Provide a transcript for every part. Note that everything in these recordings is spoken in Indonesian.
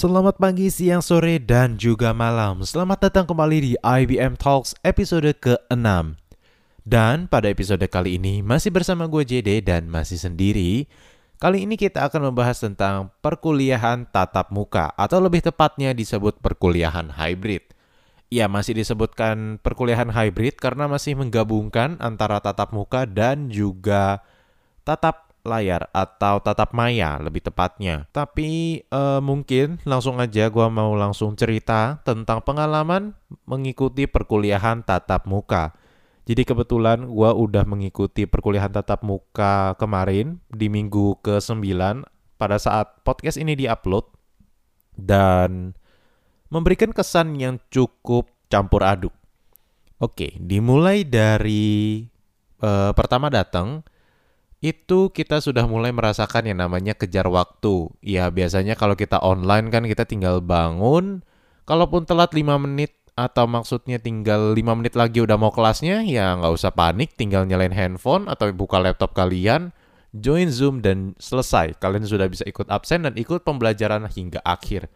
Selamat pagi, siang, sore, dan juga malam. Selamat datang kembali di IBM Talks episode ke-6. Dan pada episode kali ini masih bersama gue JD dan masih sendiri. Kali ini kita akan membahas tentang perkuliahan tatap muka atau lebih tepatnya disebut perkuliahan hybrid. Ya, masih disebutkan perkuliahan hybrid karena masih menggabungkan antara tatap muka dan juga tatap layar atau tatap maya lebih tepatnya. Tapi uh, mungkin langsung aja gue mau langsung cerita tentang pengalaman mengikuti perkuliahan tatap muka. Jadi kebetulan gue udah mengikuti perkuliahan tatap muka kemarin di minggu ke-9 pada saat podcast ini diupload dan memberikan kesan yang cukup campur aduk. Oke, dimulai dari uh, pertama datang itu kita sudah mulai merasakan yang namanya kejar waktu. Ya biasanya kalau kita online kan kita tinggal bangun, kalaupun telat 5 menit atau maksudnya tinggal 5 menit lagi udah mau kelasnya, ya nggak usah panik, tinggal nyalain handphone atau buka laptop kalian, join Zoom dan selesai. Kalian sudah bisa ikut absen dan ikut pembelajaran hingga akhir.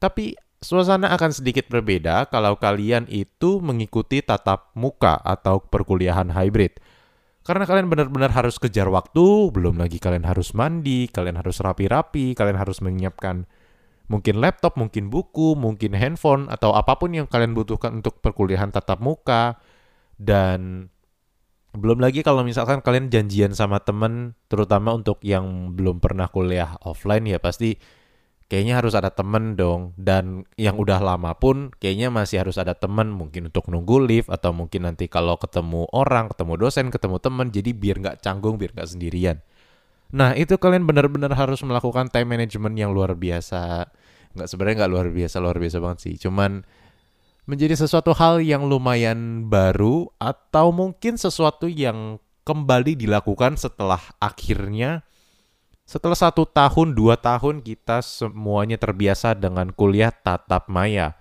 Tapi suasana akan sedikit berbeda kalau kalian itu mengikuti tatap muka atau perkuliahan hybrid karena kalian benar-benar harus kejar waktu, belum lagi kalian harus mandi, kalian harus rapi-rapi, kalian harus menyiapkan mungkin laptop, mungkin buku, mungkin handphone, atau apa pun yang kalian butuhkan untuk perkuliahan tatap muka. Dan belum lagi kalau misalkan kalian janjian sama temen, terutama untuk yang belum pernah kuliah offline ya pasti kayaknya harus ada temen dong. Dan yang udah lama pun kayaknya masih harus ada temen mungkin untuk nunggu lift atau mungkin nanti kalau ketemu orang ketemu dosen ketemu temen jadi biar nggak canggung biar nggak sendirian. Nah itu kalian benar-benar harus melakukan time management yang luar biasa. Nggak sebenarnya nggak luar biasa luar biasa banget sih. Cuman menjadi sesuatu hal yang lumayan baru atau mungkin sesuatu yang kembali dilakukan setelah akhirnya setelah satu tahun, dua tahun kita semuanya terbiasa dengan kuliah tatap maya.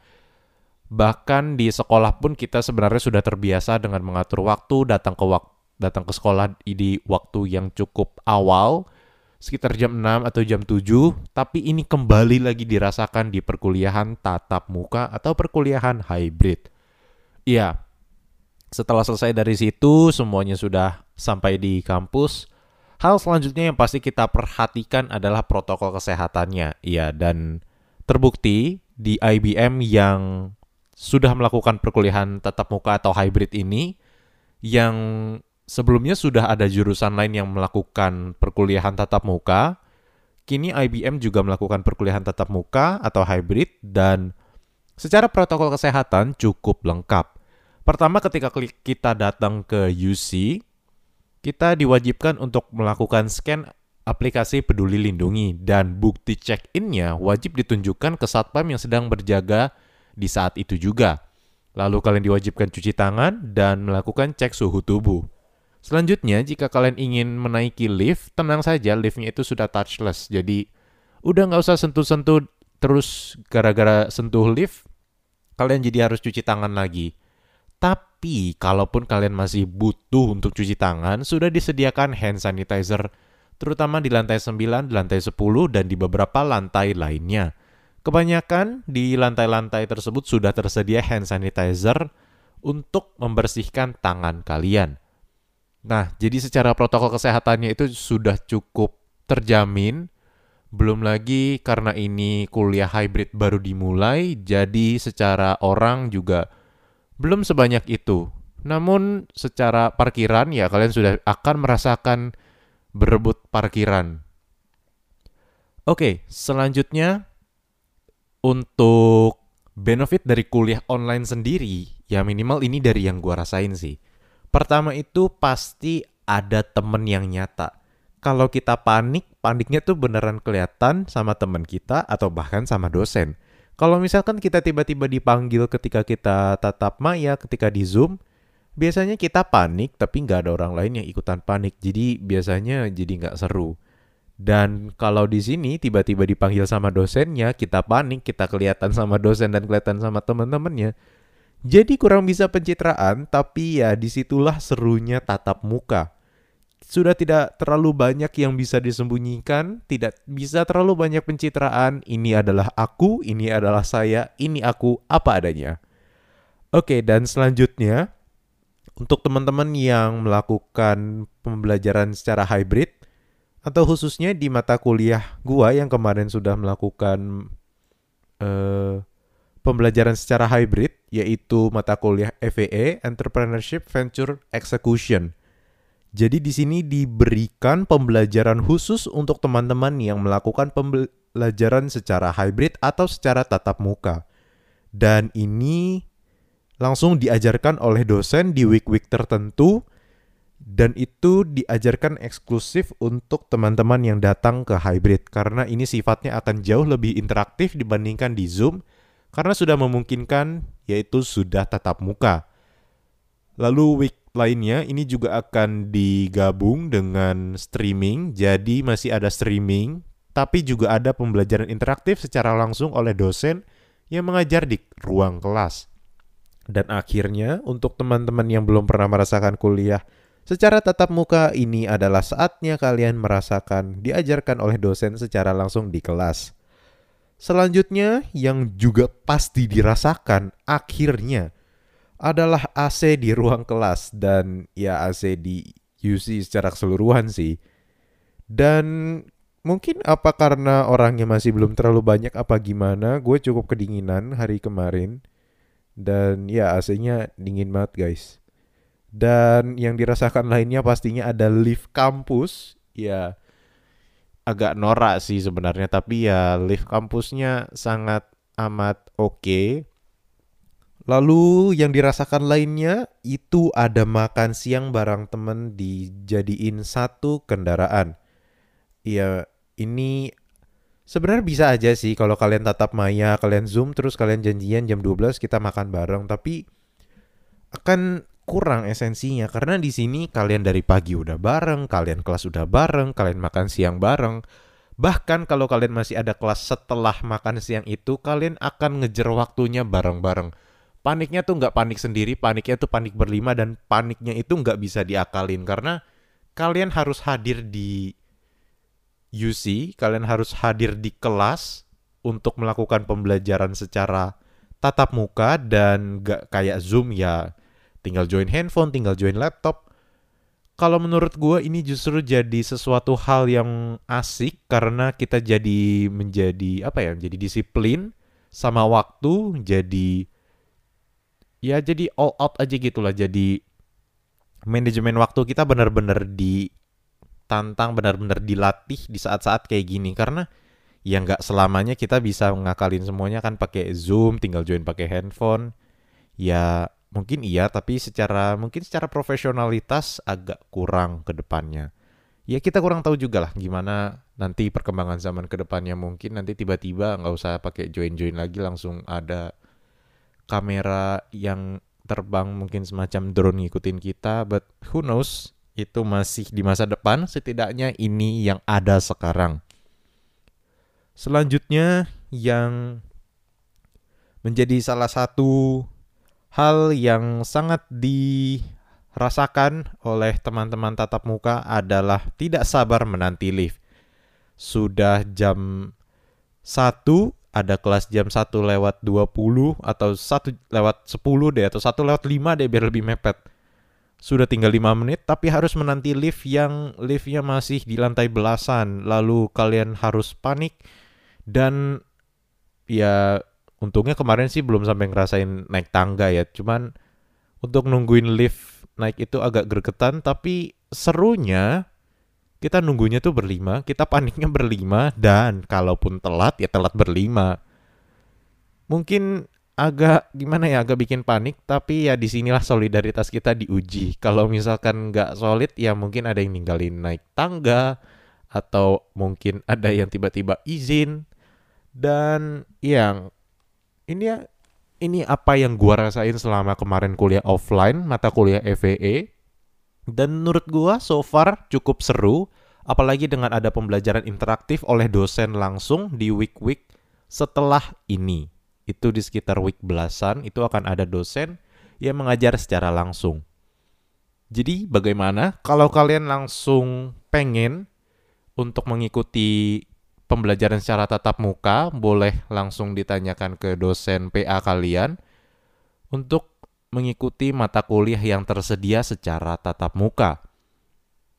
Bahkan di sekolah pun kita sebenarnya sudah terbiasa dengan mengatur waktu, datang ke wak datang ke sekolah di waktu yang cukup awal, sekitar jam 6 atau jam 7, tapi ini kembali lagi dirasakan di perkuliahan tatap muka atau perkuliahan hybrid. Iya, setelah selesai dari situ, semuanya sudah sampai di kampus Hal selanjutnya yang pasti kita perhatikan adalah protokol kesehatannya. Iya, dan terbukti di IBM yang sudah melakukan perkuliahan tatap muka atau hybrid ini, yang sebelumnya sudah ada jurusan lain yang melakukan perkuliahan tatap muka, kini IBM juga melakukan perkuliahan tatap muka atau hybrid dan secara protokol kesehatan cukup lengkap. Pertama ketika kita datang ke UC, kita diwajibkan untuk melakukan scan aplikasi Peduli Lindungi dan bukti check-innya wajib ditunjukkan ke satpam yang sedang berjaga di saat itu juga. Lalu kalian diwajibkan cuci tangan dan melakukan cek suhu tubuh. Selanjutnya, jika kalian ingin menaiki lift, tenang saja liftnya itu sudah touchless. Jadi, udah nggak usah sentuh-sentuh terus gara-gara sentuh lift, kalian jadi harus cuci tangan lagi. Tapi kalaupun kalian masih butuh untuk cuci tangan, sudah disediakan hand sanitizer terutama di lantai 9, di lantai 10, dan di beberapa lantai lainnya. Kebanyakan di lantai-lantai tersebut sudah tersedia hand sanitizer untuk membersihkan tangan kalian. Nah, jadi secara protokol kesehatannya itu sudah cukup terjamin. Belum lagi karena ini kuliah hybrid baru dimulai, jadi secara orang juga belum sebanyak itu. Namun secara parkiran ya kalian sudah akan merasakan berebut parkiran. Oke, selanjutnya untuk benefit dari kuliah online sendiri, ya minimal ini dari yang gua rasain sih. Pertama itu pasti ada temen yang nyata. Kalau kita panik, paniknya tuh beneran kelihatan sama temen kita atau bahkan sama dosen. Kalau misalkan kita tiba-tiba dipanggil ketika kita tatap maya, ketika di Zoom, biasanya kita panik tapi nggak ada orang lain yang ikutan panik. Jadi biasanya jadi nggak seru. Dan kalau di sini tiba-tiba dipanggil sama dosennya, kita panik, kita kelihatan sama dosen dan kelihatan sama teman-temannya. Jadi kurang bisa pencitraan, tapi ya di situlah serunya tatap muka. Sudah tidak terlalu banyak yang bisa disembunyikan, tidak bisa terlalu banyak pencitraan. Ini adalah aku, ini adalah saya, ini aku apa adanya. Oke, dan selanjutnya untuk teman-teman yang melakukan pembelajaran secara hybrid atau khususnya di mata kuliah gua yang kemarin sudah melakukan uh, pembelajaran secara hybrid yaitu mata kuliah FVE Entrepreneurship Venture Execution. Jadi di sini diberikan pembelajaran khusus untuk teman-teman yang melakukan pembelajaran secara hybrid atau secara tatap muka. Dan ini langsung diajarkan oleh dosen di week-week tertentu dan itu diajarkan eksklusif untuk teman-teman yang datang ke hybrid karena ini sifatnya akan jauh lebih interaktif dibandingkan di Zoom karena sudah memungkinkan yaitu sudah tatap muka. Lalu week lainnya ini juga akan digabung dengan streaming. Jadi masih ada streaming, tapi juga ada pembelajaran interaktif secara langsung oleh dosen yang mengajar di ruang kelas. Dan akhirnya untuk teman-teman yang belum pernah merasakan kuliah secara tatap muka ini adalah saatnya kalian merasakan diajarkan oleh dosen secara langsung di kelas. Selanjutnya yang juga pasti dirasakan akhirnya adalah AC di ruang kelas dan ya AC di UC secara keseluruhan sih. Dan mungkin apa karena orangnya masih belum terlalu banyak apa gimana, gue cukup kedinginan hari kemarin. Dan ya AC-nya dingin banget guys. Dan yang dirasakan lainnya pastinya ada lift kampus. Ya agak norak sih sebenarnya tapi ya lift kampusnya sangat amat oke okay Lalu yang dirasakan lainnya itu ada makan siang bareng temen dijadiin satu kendaraan. Iya, ini sebenarnya bisa aja sih kalau kalian tatap maya, kalian zoom terus kalian janjian jam 12 kita makan bareng, tapi akan kurang esensinya karena di sini kalian dari pagi udah bareng, kalian kelas udah bareng, kalian makan siang bareng. Bahkan kalau kalian masih ada kelas setelah makan siang itu, kalian akan ngejar waktunya bareng-bareng paniknya tuh nggak panik sendiri, paniknya tuh panik berlima dan paniknya itu nggak bisa diakalin karena kalian harus hadir di UC, kalian harus hadir di kelas untuk melakukan pembelajaran secara tatap muka dan nggak kayak Zoom ya tinggal join handphone, tinggal join laptop. Kalau menurut gue ini justru jadi sesuatu hal yang asik karena kita jadi menjadi apa ya, menjadi disiplin sama waktu, jadi ya jadi all out aja gitu lah jadi manajemen waktu kita benar-benar ditantang benar-benar dilatih di saat-saat kayak gini. Karena ya nggak selamanya kita bisa ngakalin semuanya kan pakai zoom tinggal join pakai handphone. Ya mungkin iya tapi secara mungkin secara profesionalitas agak kurang ke depannya. Ya kita kurang tahu juga lah gimana nanti perkembangan zaman ke depannya mungkin. Nanti tiba-tiba nggak usah pakai join-join lagi langsung ada kamera yang terbang mungkin semacam drone ngikutin kita, but who knows? Itu masih di masa depan, setidaknya ini yang ada sekarang. Selanjutnya yang menjadi salah satu hal yang sangat dirasakan oleh teman-teman tatap muka adalah tidak sabar menanti lift. Sudah jam 1 ada kelas jam 1 lewat 20 atau 1 lewat 10 deh atau 1 lewat 5 deh biar lebih mepet. Sudah tinggal 5 menit tapi harus menanti lift yang liftnya masih di lantai belasan. Lalu kalian harus panik dan ya untungnya kemarin sih belum sampai ngerasain naik tangga ya. Cuman untuk nungguin lift naik itu agak gregetan tapi serunya kita nunggunya tuh berlima, kita paniknya berlima, dan kalaupun telat ya telat berlima. Mungkin agak gimana ya, agak bikin panik, tapi ya di sinilah solidaritas kita diuji. Kalau misalkan nggak solid, ya mungkin ada yang ninggalin naik tangga, atau mungkin ada yang tiba-tiba izin, dan yang ini ya ini apa yang gua rasain selama kemarin kuliah offline, mata kuliah FVE. Dan menurut gua so far cukup seru, apalagi dengan ada pembelajaran interaktif oleh dosen langsung di week-week setelah ini. Itu di sekitar week belasan itu akan ada dosen yang mengajar secara langsung. Jadi bagaimana kalau kalian langsung pengen untuk mengikuti pembelajaran secara tatap muka, boleh langsung ditanyakan ke dosen PA kalian untuk mengikuti mata kuliah yang tersedia secara tatap muka.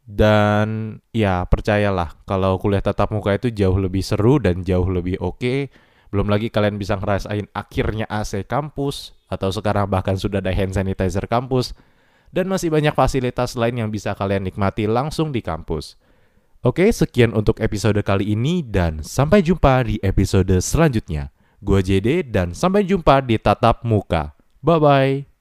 Dan ya percayalah kalau kuliah tatap muka itu jauh lebih seru dan jauh lebih oke. Okay. Belum lagi kalian bisa ngerasain akhirnya AC kampus atau sekarang bahkan sudah ada hand sanitizer kampus dan masih banyak fasilitas lain yang bisa kalian nikmati langsung di kampus. Oke, sekian untuk episode kali ini dan sampai jumpa di episode selanjutnya. Gua JD dan sampai jumpa di tatap muka. Bye bye.